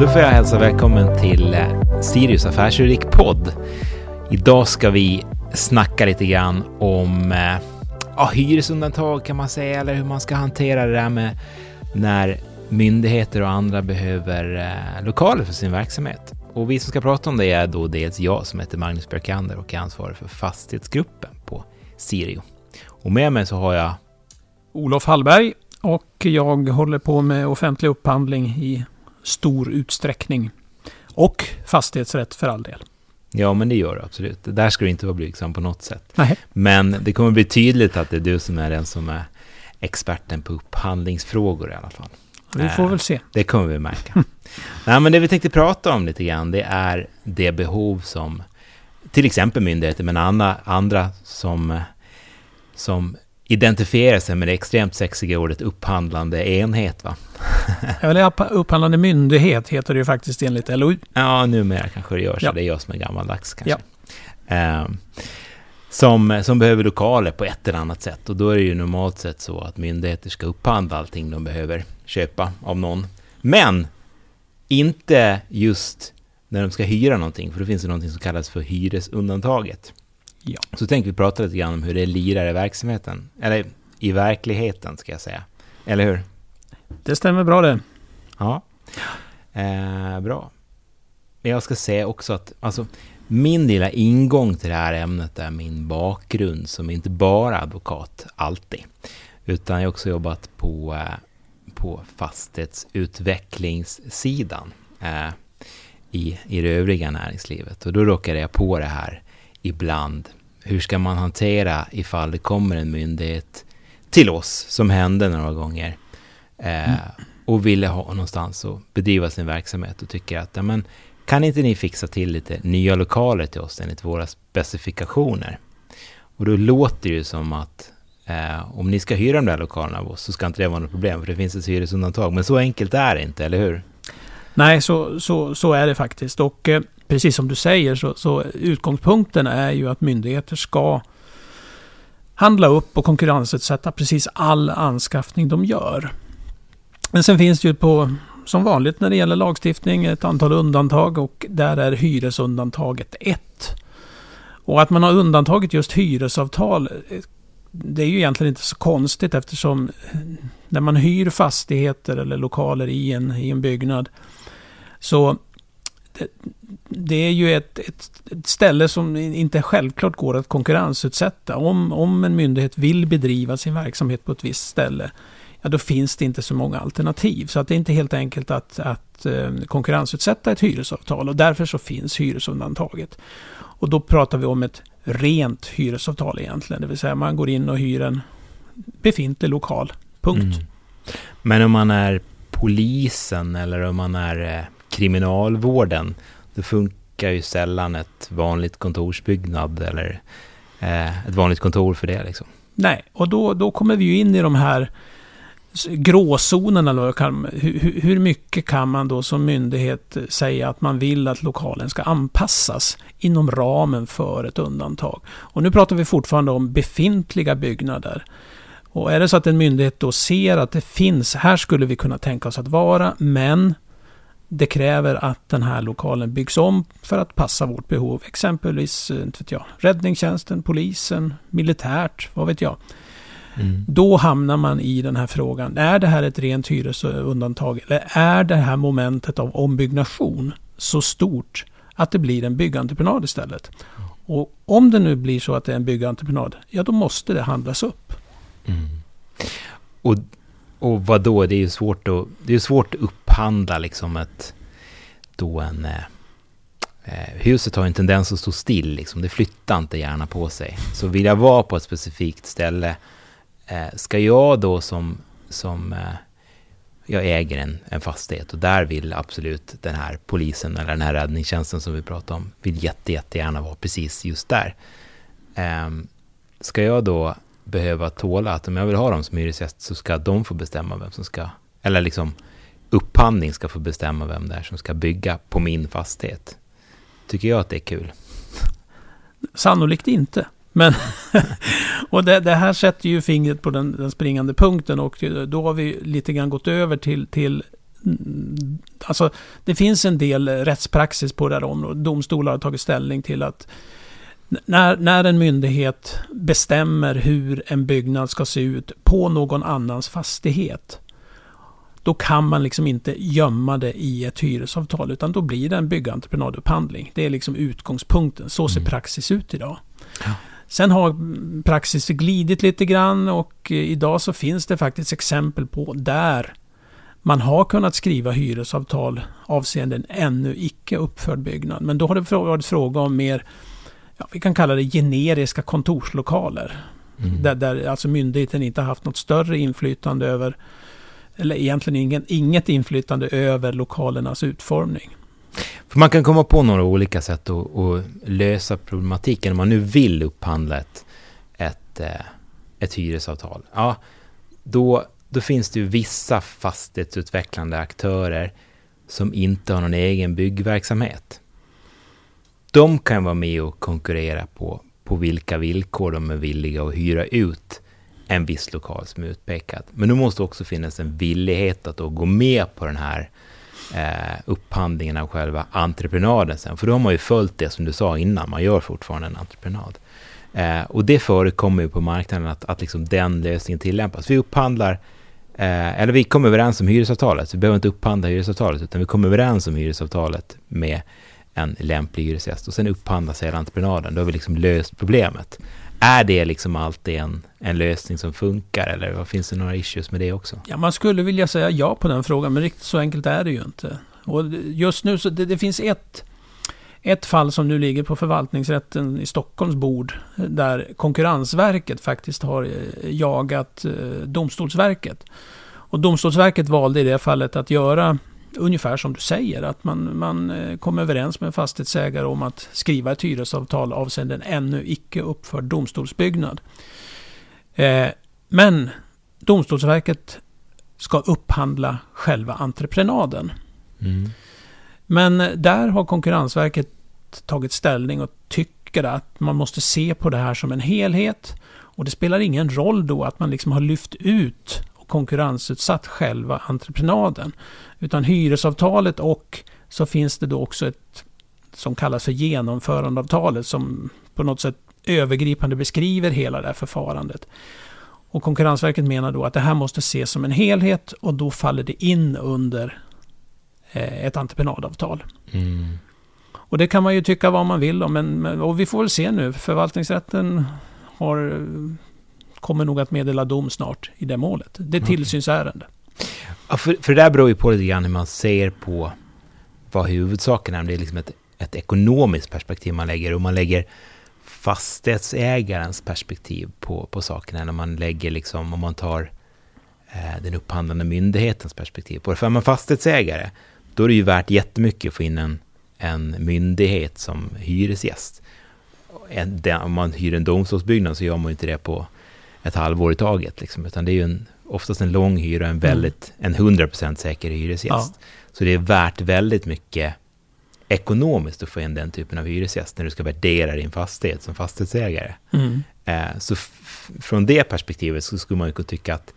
Då får jag hälsa välkommen till eh, Sirius Affärsjuridik-podd. Idag ska vi snacka lite grann om eh, ja, hyresundantag kan man säga, eller hur man ska hantera det där med när myndigheter och andra behöver eh, lokaler för sin verksamhet. Och vi som ska prata om det är då dels jag som heter Magnus Björkander och är ansvarig för fastighetsgruppen på Sirio. Och med mig så har jag Olof Hallberg och jag håller på med offentlig upphandling i stor utsträckning. Och fastighetsrätt för all del. Ja, men det gör du absolut. Det där ska du inte vara blygsam på något sätt. Nej. Men det kommer bli tydligt att det är du som är den som är experten på upphandlingsfrågor i alla fall. Vi får väl se. Det kommer vi märka. Nej, men det vi tänkte prata om lite grann, det är det behov som till exempel myndigheter, men andra, andra som, som identifierar sig med det extremt sexiga ordet upphandlande enhet. Va? Eller upphandlande myndighet heter det ju faktiskt enligt LOU. Ja, numera kanske det gör så. Ja. Det är jag som är gammaldags kanske. Ja. Eh, som, som behöver lokaler på ett eller annat sätt. Och då är det ju normalt sett så att myndigheter ska upphandla allting de behöver köpa av någon. Men inte just när de ska hyra någonting, för då finns det någonting som kallas för hyresundantaget. Ja. Så tänkte vi prata lite grann om hur det lirar i verksamheten, eller i verkligheten ska jag säga. Eller hur? Det stämmer bra det. Ja, eh, bra. Jag ska säga också att alltså, min lilla ingång till det här ämnet är min bakgrund som inte bara advokat, alltid. Utan jag har också jobbat på, eh, på fastighetsutvecklingssidan eh, i, i det övriga näringslivet. Och då råkade jag på det här ibland. Hur ska man hantera ifall det kommer en myndighet till oss, som hände några gånger, eh, mm. och ville ha någonstans att bedriva sin verksamhet och tycker att ja, men, kan inte ni fixa till lite nya lokaler till oss enligt våra specifikationer? Och då låter det ju som att eh, om ni ska hyra de där lokalerna av oss så ska inte det vara något problem, för det finns ett hyresundantag. Men så enkelt är det inte, eller hur? Nej, så, så, så är det faktiskt. Och eh, precis som du säger så, så utgångspunkten är ju att myndigheter ska handla upp och konkurrensutsätta precis all anskaffning de gör. Men sen finns det ju på, som vanligt när det gäller lagstiftning, ett antal undantag och där är hyresundantaget ett. Och att man har undantagit just hyresavtal, det är ju egentligen inte så konstigt eftersom när man hyr fastigheter eller lokaler i en, i en byggnad så det, det är ju ett, ett, ett, ställe som inte självklart går att konkurrensutsätta. Om, om en myndighet vill bedriva sin verksamhet på ett visst ställe, ja då finns det inte så många alternativ. Så att det är inte helt enkelt att, att eh, konkurrensutsätta ett hyresavtal och därför så finns hyresundantaget. Och då pratar vi om ett rent hyresavtal egentligen, det vill säga man går in och hyr en befintlig lokal, punkt. Mm. Men om man är polisen eller om man är eh, kriminalvården, då funkar ju sällan ett vanligt kontorsbyggnad eller eh, ett vanligt kontor för det. Liksom. Nej, och då, då kommer vi ju in i de här gråzonerna. kan, hur, hur mycket kan man då som myndighet säga att man vill att lokalen ska anpassas inom ramen för ett undantag? Och nu pratar vi fortfarande om befintliga byggnader. Och är det så att en myndighet då ser att det finns, här skulle vi kunna tänka oss att vara, men det kräver att den här lokalen byggs om för att passa vårt behov. Exempelvis eh, inte vet jag, räddningstjänsten, polisen, militärt, vad vet jag. Mm. Då hamnar man i den här frågan. Är det här ett rent hyresundantag? Eller är det här momentet av ombyggnation så stort att det blir en byggentreprenad istället? Och om det nu blir så att det är en byggentreprenad, ja då måste det handlas upp. Mm. Och, och vad då? Det är ju svårt att, det är svårt att upphandla liksom ett, då en... Eh, eh, huset har en tendens att stå still, liksom. det flyttar inte gärna på sig. Så vill jag vara på ett specifikt ställe, eh, ska jag då som, som eh, jag äger en, en fastighet och där vill absolut den här polisen eller den här räddningstjänsten som vi pratar om, vill jätte, jättegärna vara precis just där. Eh, ska jag då behöva tåla att om jag vill ha dem som hyresgäst så ska de få bestämma vem som ska, eller liksom upphandling ska få bestämma vem det är som ska bygga på min fastighet. Tycker jag att det är kul? Sannolikt inte. Men och det, det, här sätter ju fingret på den, den, springande punkten och då har vi lite grann gått över till, till mm, Alltså, det finns en del rättspraxis på det här området. Domstolar har tagit ställning till att när, när en myndighet bestämmer hur en byggnad ska se ut på någon annans fastighet, då kan man liksom inte gömma det i ett hyresavtal, utan då blir det en byggentreprenadeupphandling. Det är liksom utgångspunkten. Så ser mm. praxis ut idag. Ja. Sen har praxis glidit lite grann och idag så finns det faktiskt exempel på där man har kunnat skriva hyresavtal avseende en ännu icke uppförd byggnad. Men då har det varit fråga om mer, ja, vi kan kalla det generiska kontorslokaler. Mm. Där, där alltså myndigheten inte haft något större inflytande över, eller egentligen ingen, inget inflytande över lokalernas utformning. För man kan komma på några olika sätt att, att lösa problematiken om man nu vill upphandla ett, ett, eh, ett hyresavtal. Ja, då då finns det ju vissa fastighetsutvecklande aktörer som inte har någon egen byggverksamhet. De kan vara med och konkurrera på, på vilka villkor de är villiga att hyra ut en viss lokal som är utpekad. Men det måste också finnas en villighet att då gå med på den här eh, upphandlingen av själva entreprenaden sen. För då har man ju följt det som du sa innan, man gör fortfarande en entreprenad. Eh, och det förekommer ju på marknaden att, att liksom den lösningen tillämpas. Vi upphandlar Eh, eller vi kommer överens om hyresavtalet, vi behöver inte upphandla hyresavtalet, utan vi kommer överens om hyresavtalet med en lämplig hyresgäst och sen upphandlas hela entreprenaden. Då har vi liksom löst problemet. Är det liksom alltid en, en lösning som funkar eller vad finns det några issues med det också? Ja, man skulle vilja säga ja på den frågan, men riktigt så enkelt är det ju inte. Och just nu så det, det finns ett ett fall som nu ligger på förvaltningsrätten i Stockholms bord där Konkurrensverket faktiskt har eh, jagat eh, Domstolsverket. Och Domstolsverket valde i det fallet att göra ungefär som du säger, att man, man eh, kom överens med en fastighetsägare om att skriva ett hyresavtal avseende en ännu icke uppförd domstolsbyggnad. men Domstolsverket ska upphandla själva entreprenaden. Mm. Men där har Konkurrensverket tagit ställning och tycker att man måste se på det här som en helhet. Och det spelar ingen roll då att man liksom har lyft ut konkurrensutsatt själva entreprenaden. Utan hyresavtalet och så finns det då också ett som kallas för genomförandeavtalet som på något sätt övergripande beskriver hela det här förfarandet. Och Konkurrensverket menar då att det här måste ses som en helhet och då faller det in under eh, ett entreprenadavtal. Mm. Och det kan man ju tycka vad man vill om, men och vi får väl se nu. Förvaltningsrätten har, kommer nog att meddela dom snart i det målet. Det är tillsynsärende. Ja, för, för det där beror ju på lite grann hur man ser på vad huvudsaken är. Om det är liksom ett, ett ekonomiskt perspektiv man lägger. Om man lägger fastighetsägarens perspektiv på, på sakerna. Eller man lägger liksom, om man tar eh, den upphandlande myndighetens perspektiv på det. För är man fastighetsägare, då är det ju värt jättemycket att få in en en myndighet som hyresgäst. Om man hyr en domstolsbyggnad så gör man inte det på ett halvår i taget, liksom, utan det är ju en, oftast en lång hyra, en väldigt, mm. en 100% säker hyresgäst. Ja. Så det är värt väldigt mycket ekonomiskt att få in den typen av hyresgäst när du ska värdera din fastighet som fastighetsägare. Mm. Eh, så från det perspektivet så skulle man ju kunna tycka att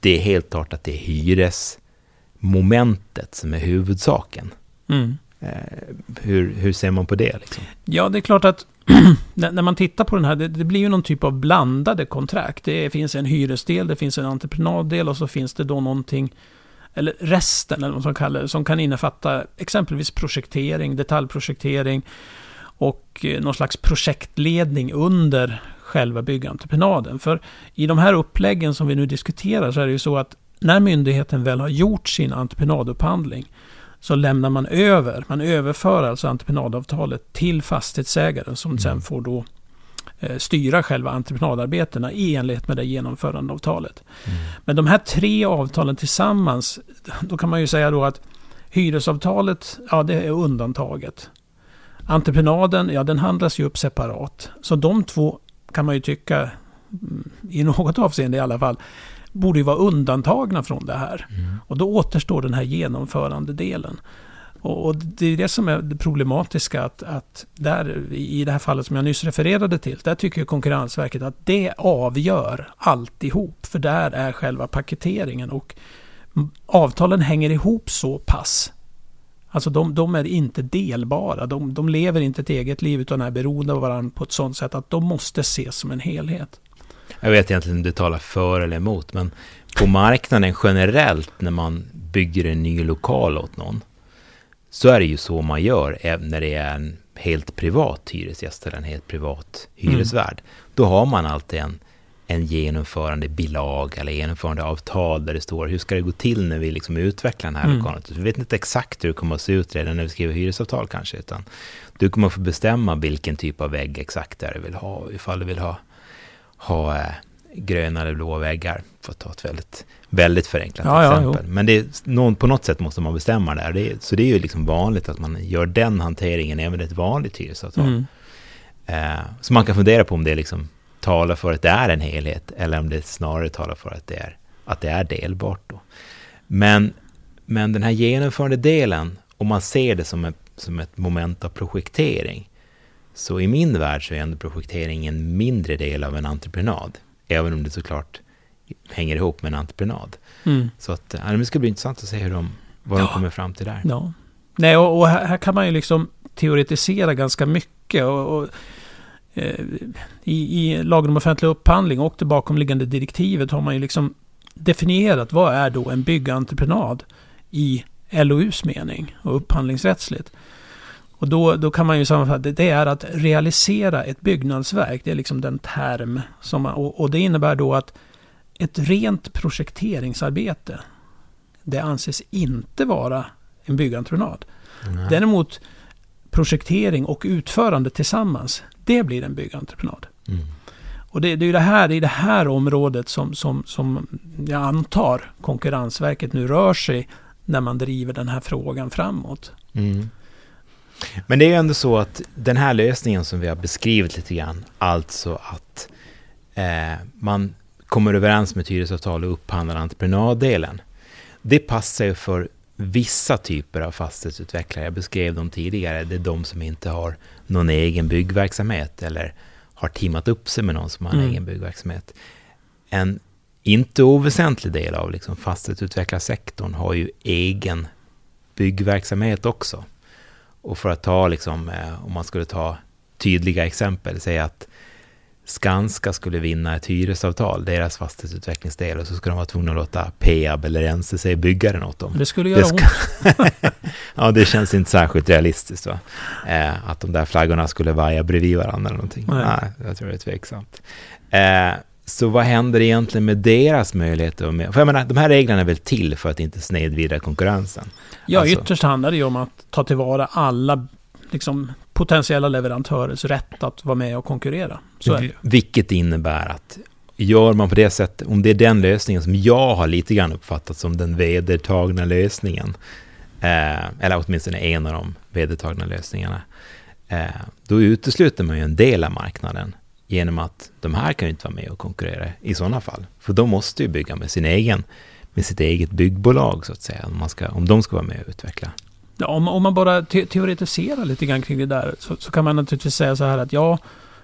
det är helt klart att det är hyresmomentet som är huvudsaken. Mm. Eh, hur, hur ser man på det? Liksom? Ja, det är klart att när man tittar på den här, det, det, blir ju någon typ av blandade kontrakt. Det finns en hyresdel, det finns en entreprenaddel och så finns det då någonting, eller resten, eller vad man kallar det, som kan innefatta exempelvis projektering, detaljprojektering och eh, någon slags projektledning under själva byggentreprenaden. För i de här uppläggen som vi nu diskuterar så är det ju så att när myndigheten väl har gjort sin entreprenadupphandling så lämnar man över, man överför alltså entreprenadavtalet till fastighetsägaren som mm. sen får då eh, styra själva entreprenadarbetena i enlighet med det genomförandeavtalet. Mm. Men de här tre avtalen tillsammans, då kan man ju säga då att hyresavtalet, ja det är undantaget. Entreprenaden, ja den handlas ju upp separat. Så de två kan man ju tycka, mm, i något avseende i alla fall, borde ju vara undantagna från det här. Mm. Och då återstår den här genomförande delen. Och, och, det är det som är det problematiska, att, att där, i det här fallet som jag nyss refererade till, där tycker Konkurrensverket att det avgör alltihop, för där är själva paketeringen. Och avtalen hänger ihop så pass. Alltså de, de är inte delbara. De, de lever inte ett eget liv utan är beroende av varandra på ett sådant sätt att de måste ses som en helhet. Jag vet egentligen inte om du talar för eller emot, men på marknaden generellt när man bygger en ny lokal åt någon, så är det ju så man gör även när det är en helt privat hyresgäst eller en helt privat hyresvärd. Mm. Då har man alltid en, en genomförande bilag eller genomförande avtal där det står hur ska det gå till när vi liksom utvecklar den här mm. lokalen. Vi vet inte exakt hur det kommer att se ut redan när vi skriver hyresavtal kanske, utan du kommer att få bestämma vilken typ av vägg exakt det är du vill ha, ifall du vill ha, ha eh, gröna eller blåa väggar, för att ta ett väldigt, väldigt förenklat ja, exempel. Ja, Men det är, någon, på något sätt måste man bestämma det här. Det är, så det är ju liksom vanligt att man gör den hanteringen även i ett vanligt hyresavtal. Mm. Eh, så man kan fundera på om det liksom talar för att det är en helhet, eller om det snarare talar för att det är, att det är delbart. Då. Men, men den här genomförande delen, om man ser det som ett, som ett moment av projektering, så i min värld så är ändå projektering en mindre del av en entreprenad. Även om det såklart hänger ihop med en entreprenad. Mm. Så att, ja, det ska bli intressant att se hur de, vad ja. de kommer fram till där. Ja. Nej, och, och här, kan man ju liksom teoretisera ganska mycket. Och, och eh, i, I lagen om offentlig upphandling och det bakomliggande direktivet har man ju liksom definierat vad är då en byggentreprenad i LOUs mening och upphandlingsrättsligt. Och då, då kan man ju sammanfatta, det är att realisera ett byggnadsverk. Det är liksom den term som, och, och det innebär då att ett rent projekteringsarbete, det anses inte vara en byggentreprenad. Mm. Däremot projektering och utförande tillsammans, det blir en byggentreprenad. Mm. Och det, det, är det här, det är det här området som, som, som jag antar Konkurrensverket nu rör sig när man driver den här frågan framåt. Mm. Men det är ju ändå så att den här lösningen som vi har beskrivit lite grann, alltså att eh, man kommer överens med ett hyresavtal och upphandlar entreprenaddelen. Det passar ju för vissa typer av fastighetsutvecklare. Jag beskrev dem tidigare. Det är de som inte har någon egen byggverksamhet eller har teamat upp sig med någon som har en mm. egen byggverksamhet. En inte oväsentlig del av liksom fastighetsutvecklarsektorn har ju egen byggverksamhet också. Och för att ta, liksom, eh, om man skulle ta tydliga exempel, säga att Skanska skulle vinna ett hyresavtal, deras fastighetsutvecklingsdel, och så skulle de vara tvungna att låta Peab eller NCC bygga den åt dem. Det skulle göra det ska... ont. ja, det känns inte särskilt realistiskt. Va? Eh, att de där flaggorna skulle vaja bredvid varandra eller någonting. Nej. Nej jag tror det är tveksamt. Eh, så vad händer egentligen med deras möjligheter? Med, för jag menar, de här reglerna är väl till för att inte snedvrida konkurrensen? Ja, alltså, ytterst handlar det ju om att ta tillvara alla liksom, potentiella leverantörers rätt att vara med och konkurrera. Så är det Vilket innebär att gör man på det sättet, om det är den lösningen som jag har lite grann uppfattat som den vedertagna lösningen, eh, eller åtminstone en av de vedertagna lösningarna, eh, då utesluter man ju en del av marknaden genom att de här kan ju inte vara med och konkurrera i sådana fall. För de måste ju bygga med sin egen, med sitt eget byggbolag så att säga, om, man ska, om de ska vara med och utveckla. Ja, om, om man bara te teoretiserar lite grann kring det där så, så, kan man naturligtvis säga så här att ja,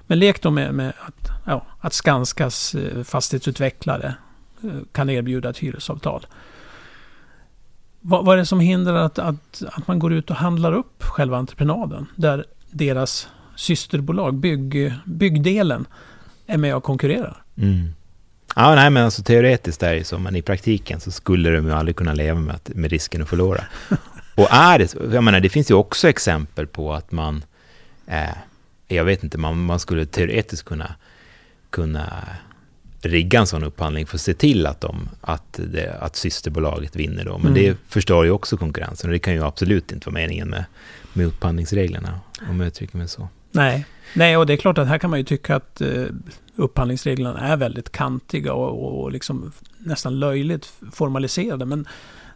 men lek då med, med att, ja, att Skanskas eh, fastighetsutvecklare eh, kan erbjuda ett hyresavtal. Vad, vad är det som hindrar att, att, att man går ut och handlar upp själva entreprenaden? Där deras systerbolag, bygg, byggdelen, är med och konkurrerar. Mm. Ja, nej, men alltså teoretiskt är det så, men i praktiken så skulle de ju aldrig kunna leva med, att, med risken att förlora. och är det jag menar, det finns ju också exempel på att man, eh, jag vet inte, man, man skulle teoretiskt kunna, kunna rigga en sån upphandling för att se till att, de, att, det, att systerbolaget vinner då. Men mm. det förstår ju också konkurrensen och det kan ju absolut inte vara meningen med, med upphandlingsreglerna, om jag uttrycker mig så. Nej. Nej, och det är klart att här kan man ju tycka att eh, upphandlingsreglerna är väldigt kantiga och, och liksom nästan löjligt formaliserade. Men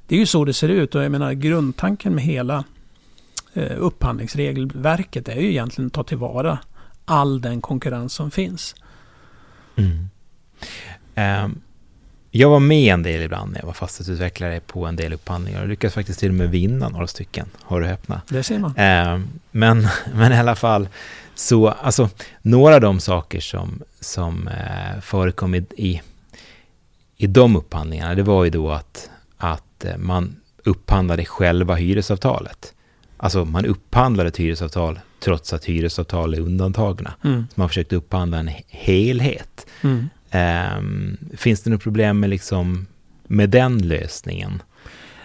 det är ju så det ser ut och jag menar grundtanken med hela eh, upphandlingsregelverket är ju egentligen att ta tillvara all den konkurrens som finns. Mm. Um, jag var med en del ibland när jag var fastighetsutvecklare på en del upphandlingar och lyckades faktiskt till och med vinna några stycken. Har du häpna? Det ser man. Eh, men, men i alla fall, så alltså några av de saker som, som eh, förekom i, i, i de upphandlingarna, det var ju då att, att eh, man upphandlade själva hyresavtalet. Alltså man upphandlade ett hyresavtal trots att hyresavtal är undantagna. Mm. Man försökte upphandla en helhet. Mm. Um, finns det något problem med, liksom, med den lösningen?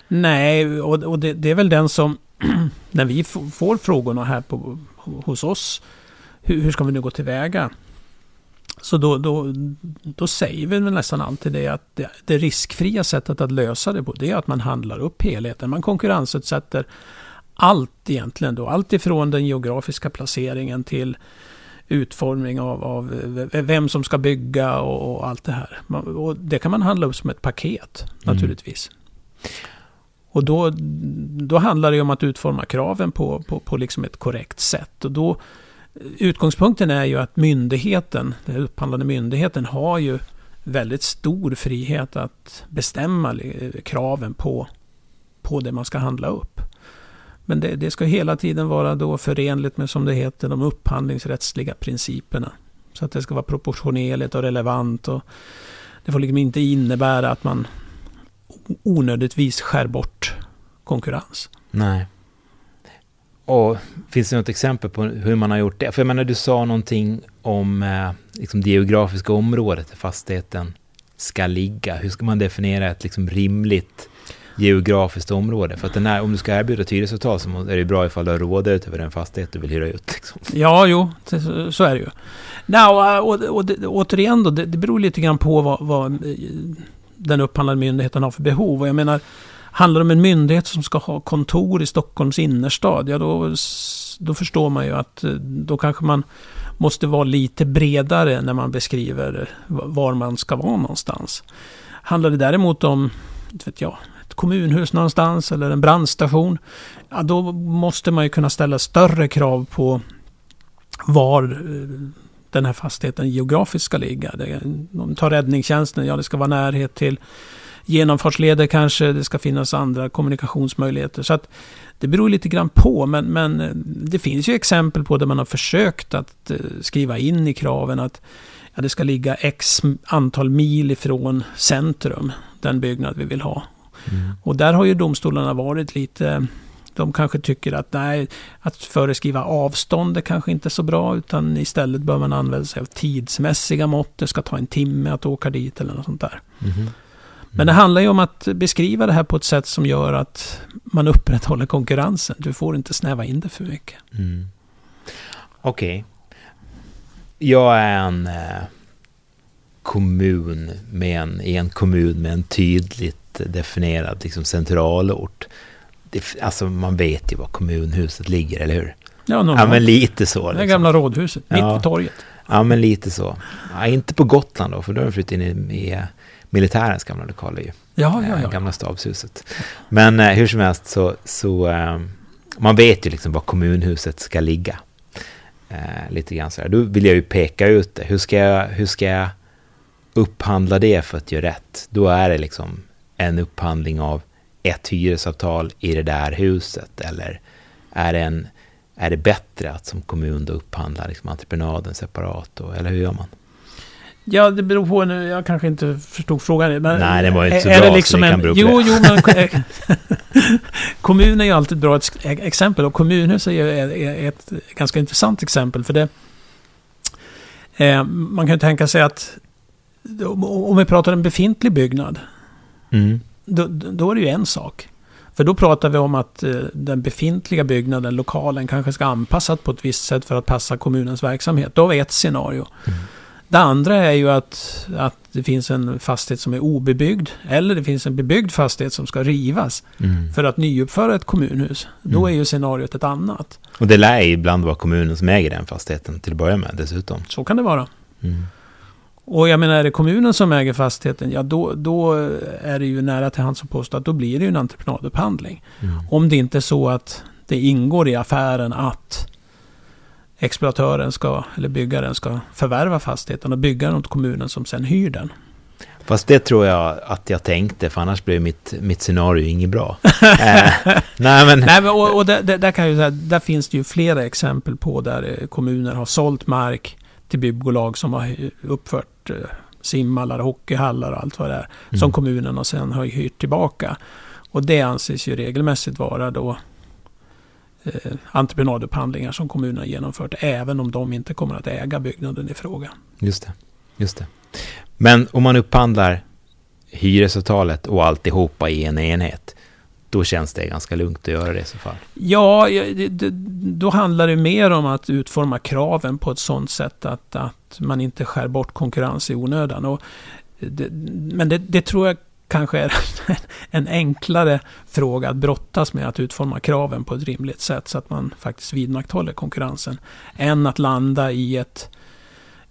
Nej, och, och det, det, är väl den som, när vi får frågorna här på, hos oss, hur, hur ska vi nu gå tillväga? Så då, då, då säger vi väl nästan alltid det att det, det riskfria sättet att lösa det på, det är att man handlar upp helheten. Man konkurrensutsätter allt egentligen då. Allt ifrån den geografiska placeringen till utformning av, av vem som ska bygga och, och, allt det här. Och det kan man handla upp som ett paket mm. naturligtvis. Och då, då handlar det om att utforma kraven på, på, på liksom ett korrekt sätt. Och då, utgångspunkten är ju att myndigheten, den upphandlande myndigheten, har ju väldigt stor frihet att bestämma kraven på, på det man ska handla upp. Men det, det, ska hela tiden vara då förenligt med, som det heter, de upphandlingsrättsliga principerna. Så att det ska vara proportionerligt och relevant. Och det får liksom inte innebära att man onödigtvis skär bort konkurrens. Nej. Och finns det något exempel på hur man har gjort det? För jag menar, du sa någonting om eh, liksom det geografiska området där fastigheten ska ligga. Hur ska man definiera ett liksom rimligt geografiskt område. För att den här, om du ska erbjuda ett hyresavtal så är det bra ifall du har rådet över den fastighet du vill hyra ut. Liksom. Ja, jo, så är det ju. No, och, och, och, återigen då, det, det beror lite grann på vad, vad eh, den upphandlande myndigheten har för behov. Och jag menar, handlar det om en myndighet som ska ha kontor i Stockholms innerstad, ja då, då förstår man ju att eh, då kanske man måste vara lite bredare när man beskriver var man ska vara någonstans. Handlar det däremot om, vet jag, kommunhus någonstans eller en brandstation. Ja, då måste man ju kunna ställa större krav på var eh, den här fastigheten geografiskt ska ligga. Om tar räddningstjänsten, ja det ska vara närhet till genomfartsleder kanske, det ska finnas andra kommunikationsmöjligheter. Så att det beror lite grann på, men, men eh, det finns ju exempel på där man har försökt att eh, skriva in i kraven att ja, det ska ligga x antal mil ifrån centrum, den byggnad vi vill ha. Mm. Och där har ju domstolarna varit lite... De kanske tycker att nej, att föreskriva avstånd är kanske inte så bra, utan istället bör man använda sig av tidsmässiga mått. Det ska ta en timme att åka dit eller något sånt där. Mm. Mm. Men det handlar ju om att beskriva det här på ett sätt som gör att man upprätthåller konkurrensen. Du får inte snäva in det för mycket. Mm. Okej. Okay. Jag är en eh, kommun med en, i en kommun med en tydligt definierad liksom, centralort. Det, alltså man vet ju var kommunhuset ligger, eller hur? Ja, ja men lite så. Liksom. Det gamla rådhuset, mitt ja. på torget. Ja, men lite så. Ja, inte på Gotland då, för då har de flyttat in i, i militärens gamla lokaler ju. Ja, ja, ja. Gamla stabshuset. Men eh, hur som helst så, så eh, man vet ju liksom var kommunhuset ska ligga. Eh, lite grann så här. Då vill jag ju peka ut det. Hur ska jag, hur ska jag upphandla det för att göra rätt? Då är det liksom en upphandling av ett hyresavtal i det där huset? Eller är det, en, är det bättre att som kommun då upphandla liksom entreprenaden separat? Då, eller hur gör man? Ja, det beror på nu. Jag kanske inte förstod frågan. Men Nej, det var inte så är bra det liksom så det kan bero på Jo, jo, men kommun är ju alltid ett bra exempel. Och kommunhus är ju ett ganska intressant exempel. För det, eh, man kan ju tänka sig att om vi pratar en befintlig byggnad Mm. Då, då är det ju en sak. För då pratar vi om att eh, den befintliga byggnaden, lokalen, kanske ska anpassas på ett visst sätt för att passa kommunens verksamhet. Då har vi ett scenario. Mm. Det andra är ju att, att det finns en fastighet som är obebyggd. Eller det finns en bebyggd fastighet som ska rivas. Mm. För att nyuppföra ett kommunhus. Då mm. är ju scenariot ett annat. Och det lär ibland vara kommunen som äger den fastigheten till att börja med dessutom. Så kan det vara. Mm. Och jag menar, är det kommunen som äger fastigheten, ja då, då är det ju nära till hands att påstå att då blir det ju en entreprenadupphandling. Mm. Om det inte är så att det ingår i affären att exploatören ska, eller byggaren ska förvärva fastigheten och bygga den åt kommunen som sen hyr den. Fast det tror jag att jag tänkte, för annars blir mitt, mitt scenario inget bra. eh, nej, men... nej, men och, och där, där, kan jag säga, där finns det ju flera exempel på där eh, kommuner har sålt mark till byggbolag som har uppfört eh, simhallar, hockeyhallar och allt vad det är. Mm. Som kommunen och sen har hyrt tillbaka. Och det anses ju regelmässigt vara då eh, entreprenadupphandlingar som kommunerna genomfört, även om de inte kommer att äga byggnaden i fråga. Just det. Just det. Men om man upphandlar hyresavtalet och alltihopa i en enhet, då känns det ganska lugnt att göra det i så fall. Ja, då handlar det mer om att utforma kraven på ett sådant sätt att, att man inte skär bort konkurrens i onödan. Och det, men det, det, tror jag kanske är en enklare fråga att brottas med, att utforma kraven på ett rimligt sätt så att man faktiskt vidmakthåller konkurrensen, än att landa i ett,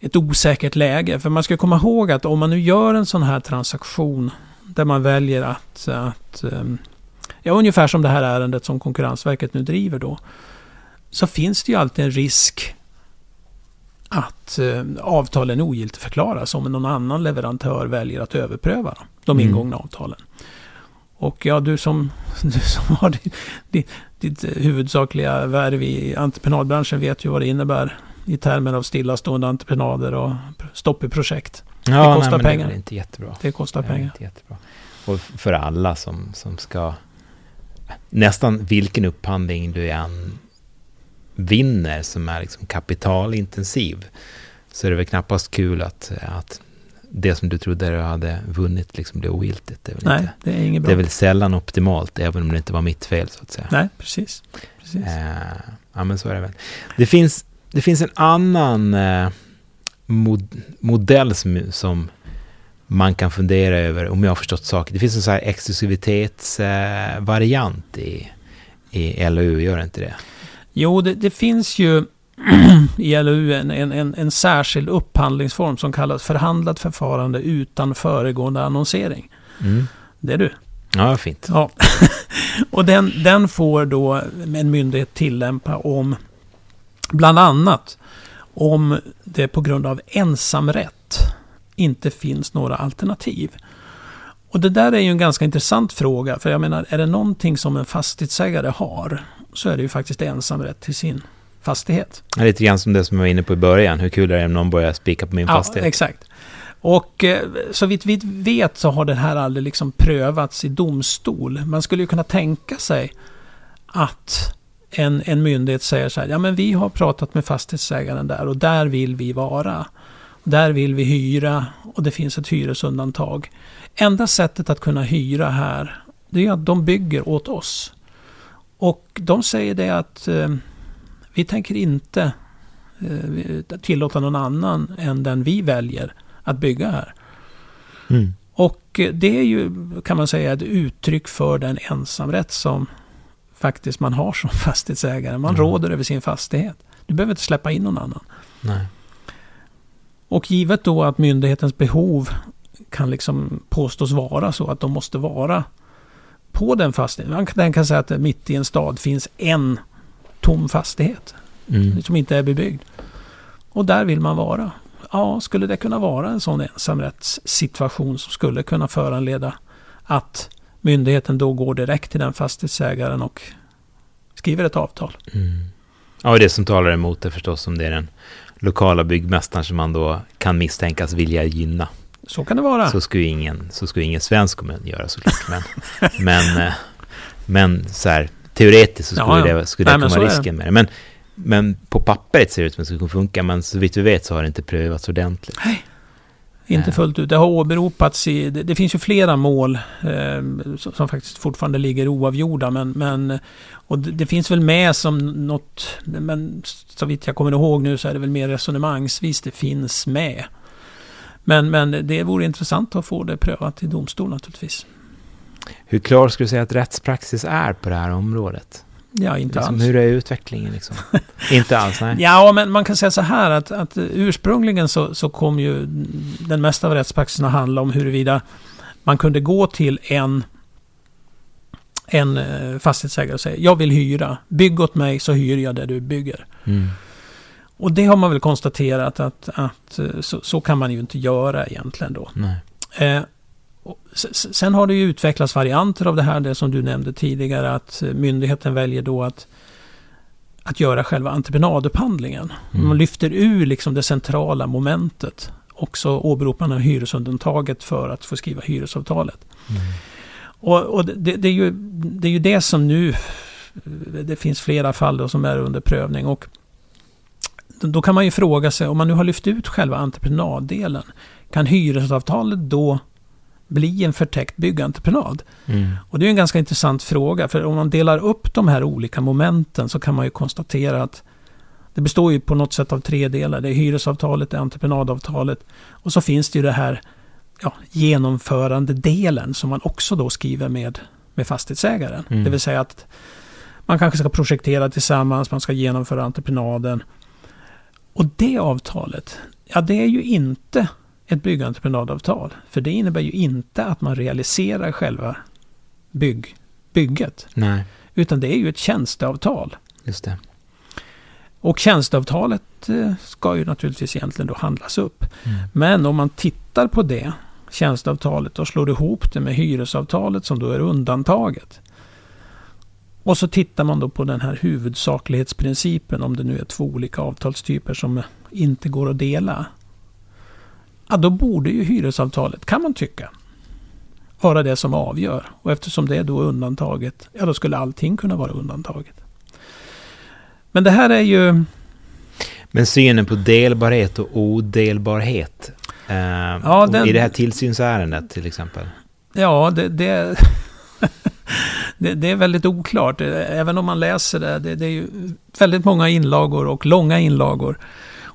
ett osäkert läge. För man ska komma ihåg att om man nu gör en sån här transaktion där man väljer att, att ehm, ja, ungefär som det här ärendet som Konkurrensverket nu driver då, så finns det ju alltid en risk att eh, avtalen ogiltigförklaras om någon annan leverantör väljer att överpröva de mm. ingångna avtalen. Och ja, du som, du som har ditt, ditt, ditt huvudsakliga värv i entreprenadbranschen vet ju vad det innebär i termer av stillastående entreprenader och stopp i projekt. Ja, det kostar nej, pengar. Det är inte jättebra. Det kostar det pengar. Inte jättebra. Och för alla som, som ska... Nästan vilken upphandling du än vinner som är liksom kapitalintensiv så är det väl knappast kul att, att det som du trodde du hade vunnit liksom blir ogiltigt. Det är väl Nej, inte, det är inget bra. Det är väl sällan optimalt, även om det inte var mitt fel så att säga. Nej, precis. precis. Eh, ja, men så är det väl. Det finns, det finns en annan eh, mod, modell som, som man kan fundera över, om jag har förstått saker. Det finns en sån här exklusivitetsvariant i, i LOU, gör det inte det? Jo, det, det finns ju i LOU en, en, en, särskild upphandlingsform som kallas förhandlat förfarande utan föregående annonsering. Mm. Det är du. Ja, fint. Ja. och den, den får då en myndighet tillämpa om bland annat om det på grund av ensamrätt inte finns några alternativ. Och det där är ju en ganska intressant fråga, för jag menar, är det någonting som en fastighetsägare har, så är det ju faktiskt ensamrätt till sin fastighet. Ja, lite grann som det som jag var inne på i början. Hur kul är det om någon börjar spika på min ja, fastighet? exakt. Och eh, så vitt vi vet så har det här aldrig liksom prövats i domstol. Man skulle ju kunna tänka sig att en, en myndighet säger så här, ja men vi har pratat med fastighetsägaren där och där vill vi vara. Där vill vi hyra och det finns ett hyresundantag. Enda sättet att kunna hyra här, det är att de bygger åt oss. Och de säger det att eh, vi tänker inte eh, tillåta någon annan än den vi väljer att bygga här. Mm. Och det är ju, kan man säga, ett uttryck för den ensamrätt som faktiskt man har som fastighetsägare. Man mm. råder över sin fastighet. Du behöver inte släppa in någon annan. Nej. Och givet då att myndighetens behov kan liksom påstås vara så att de måste vara på den fastigheten. Man kan tänka sig att mitt i en stad finns en tom fastighet mm. som inte är bebyggd. Och där vill man vara. Ja, skulle det kunna vara en sån ensamrättssituation som skulle kunna föranleda att myndigheten då går direkt till den fastighetsägaren och skriver ett avtal. Mm. Ja, och det som talar emot det förstås om det är den lokala byggmästaren som man då kan misstänkas vilja gynna. Så kan det vara. Så skulle ingen, så skulle ingen svensk kommun göra såklart. Men, men, eh, men så här, teoretiskt så skulle ja, ja. det, skulle Nej, det komma risken med det. Men, men på pappret ser det ut som att det skulle funka, men så vitt vi vet så har det inte prövats ordentligt. Nej, inte fullt ut. Det har åberopats i... Det, det finns ju flera mål eh, som, som, faktiskt fortfarande ligger oavgjorda, men... men och det, det, finns väl med som något... Men så vitt jag kommer ihåg nu så är det väl mer resonemangsvis det finns med. Men, men det vore intressant att få det prövat i domstol naturligtvis. Hur klar skulle du säga att rättspraxis är på det här området? Ja, inte liksom, alls. Hur är utvecklingen liksom? inte alls, nej. Ja, men man kan säga så här att, att ursprungligen så, så kom ju den mesta av rättspraxisen att handla om huruvida man kunde gå till en, en eh, fastighetsägare och säga jag vill hyra, bygg åt mig så hyr jag det du bygger. Mm. Och det har man väl konstaterat att, att eh, så, så, kan man ju inte göra egentligen då. Eh, sen har det ju utvecklats varianter av det här, det som du nämnde tidigare, att myndigheten väljer då att, att göra själva entreprenadupphandlingen. Mm. Man lyfter ur liksom det centrala momentet. Och så åberopar man hyresundantaget för att få skriva hyresavtalet. Mm. Och, och det, det, är ju, det är ju det som nu... Det finns flera fall då som är under prövning. Och då kan man ju fråga sig, om man nu har lyft ut själva entreprenaddelen, kan hyresavtalet då bli en förtäckt byggentreprenad? Mm. Och det är en ganska intressant fråga, för om man delar upp de här olika momenten så kan man ju konstatera att det består ju på något sätt av tre delar. Det är hyresavtalet, det är entreprenadavtalet och så finns det ju det här ja, genomförandedelen som man också då skriver med, med fastighetsägaren. Mm. Det vill säga att man kanske ska projektera tillsammans, man ska genomföra entreprenaden. Och det avtalet, ja det är ju inte ett byggentreprenadavtal. För det innebär ju inte att man realiserar själva bygg, bygget. Nej, Utan det är ju ett tjänsteavtal. just det. Och tjänsteavtalet eh, ska ju naturligtvis egentligen då handlas upp. Mm. Men om man tittar på det, tjänsteavtalet, och slår ihop det med hyresavtalet som då är undantaget. Och så tittar man då på den här huvudsaklighetsprincipen, om det nu är två olika avtalstyper som inte går att dela. Ja, då borde ju hyresavtalet, kan man tycka, vara det som avgör. Och eftersom det är då undantaget, ja då skulle allting kunna vara undantaget. Men det här är ju... Men synen på delbarhet och odelbarhet. Eh, Ja, den- I det här tillsynsärendet till exempel. Ja, det, det, det, det är väldigt oklart. Även om man läser det. Det, det är ju väldigt många inlagor och långa inlagor.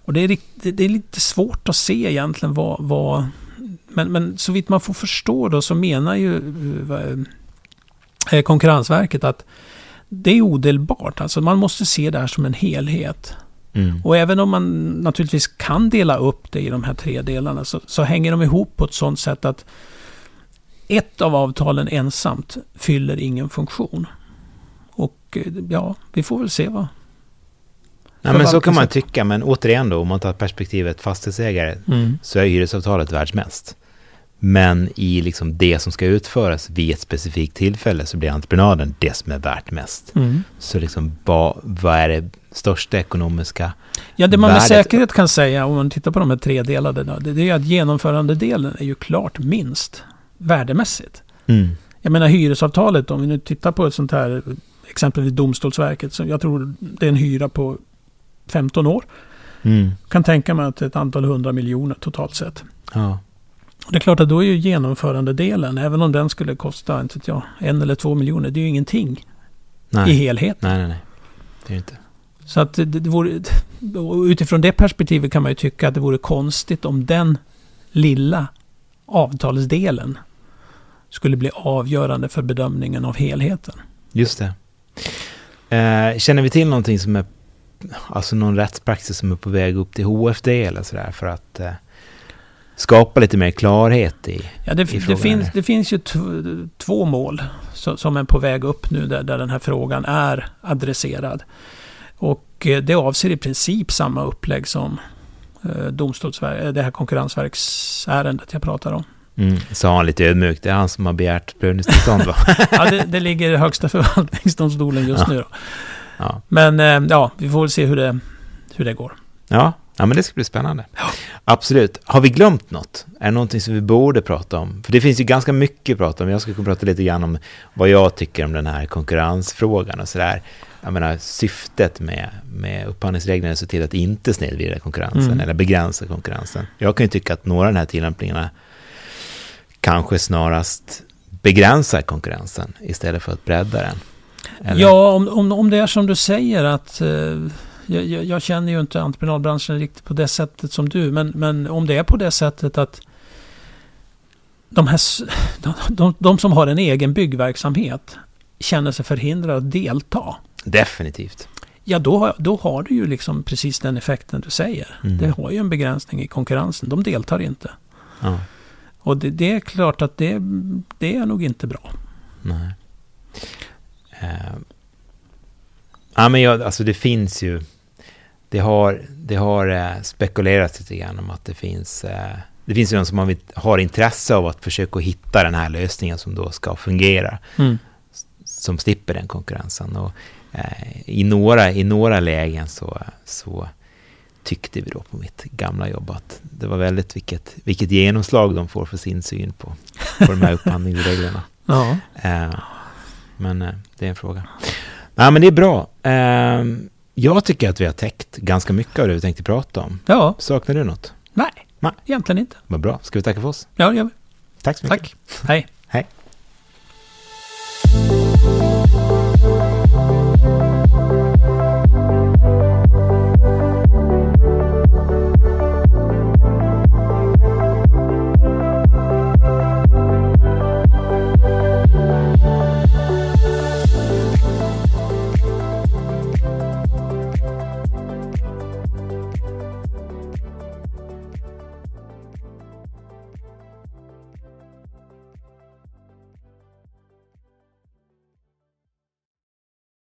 Och det är, det, är lite svårt att se egentligen vad... vad men, men så vitt man får förstå då så menar ju eh, Konkurrensverket att det är odelbart. Alltså man måste se det här som en helhet. Mm. Och även om man naturligtvis kan dela upp det i de här tre delarna så, så hänger de ihop på ett sådant sätt att ett av avtalen ensamt fyller ingen funktion. Och eh, ja, vi får väl se vad... Ja, men så kan man tycka, men återigen då, om man tar perspektivet fastighetsägare, så är hyresavtalet världsmäst. Men i liksom det som ska utföras vid ett specifikt tillfälle så blir entreprenaden det som är värt mest. Mm. Så liksom, vad, vad är det största ekonomiska? Ja, det man med Värdet- säkerhet kan säga om man tittar på de här tre delarna, då, det är att genomförandedelen är ju klart minst värdemässigt. Mm. Jag menar hyresavtalet, om vi nu tittar på ett sånt här exempel i Domstolsverket, så jag tror det är en hyra på 15 år. Mm. Kan tänka mig att ett antal hundra miljoner totalt sett. Ja. Det är klart att då är ju genomförandedelen, även om den skulle kosta inte jag, en eller två miljoner, det är ju ingenting Nej. i helheten. nej, nej, nej. Det är inte. Så att det, det vore, utifrån det perspektivet kan man ju tycka att det vore konstigt om den lilla avtalsdelen skulle bli avgörande för bedömningen av helheten. Just det. Eh, känner vi till någonting som är, alltså någon rättspraxis som är på väg upp till HFD eller sådär för att eh, skapa lite mer klarhet i? Ja, det, i det, frågan finns, här. det finns ju två mål som, som är på väg upp nu där, där den här frågan är adresserad. Och eh, det avser i princip samma upplägg som eh, Domstolsver- eh, det här konkurrensverksärendet jag pratar om. Mm, sa han lite ödmjukt, det är han som har begärt prövningstillstånd va? Ja, det, det ligger i Högsta förvaltningsdomstolen just Ja. nu. Då. Ja. Men eh, ja, vi får väl se hur det, hur det går. Ja, ja, men det ska bli spännande. Absolut. Har vi glömt något? Är det någonting som vi borde prata om? För det finns ju ganska mycket att prata om. Jag ska kunna prata lite grann om vad jag tycker om den här konkurrensfrågan och sådär. Jag menar, syftet med, med upphandlingsreglerna är att se till att inte snedvrida konkurrensen Mm. eller begränsa konkurrensen. Jag kan ju tycka att några av de här tillämpningarna kanske snarast begränsar konkurrensen istället för att bredda den. Eller? Ja, om, om, om det är som du säger att eh, jag, jag, känner ju inte entreprenadbranschen riktigt på det sättet som du, men, men om det är på det sättet att de, här, de, de, de som har en egen byggverksamhet känner sig förhindrade att delta. Definitivt. Ja, då, då har du ju liksom precis den effekten du säger. Mm. Det har ju en begränsning i konkurrensen. De deltar inte. Ja, Och det, det är klart att det, det är nog inte bra. nej. Eh, ja, men jag, alltså det finns ju... Det har, det har eh, spekulerats lite grann om att det finns... Eh, det finns ju de som har, har intresse av att försöka hitta den här lösningen som då ska fungera. som slipper den konkurrensen. Och, eh, i, några, I några lägen så, så tyckte vi då på mitt gamla jobb att det var väldigt vilket, vilket genomslag de får för sin syn på, på de här upphandlingsreglerna. Ja. Eh, men eh, det är en fråga. Nej, men det är bra. Ehm, jag tycker att vi har täckt ganska mycket av det vi tänkte prata om. Ja. Saknar du något? Nej, Nej. egentligen inte. Vad bra. Ska vi tacka för oss? Ja, det gör vi. Tack så mycket. Tack. Hej. Hej.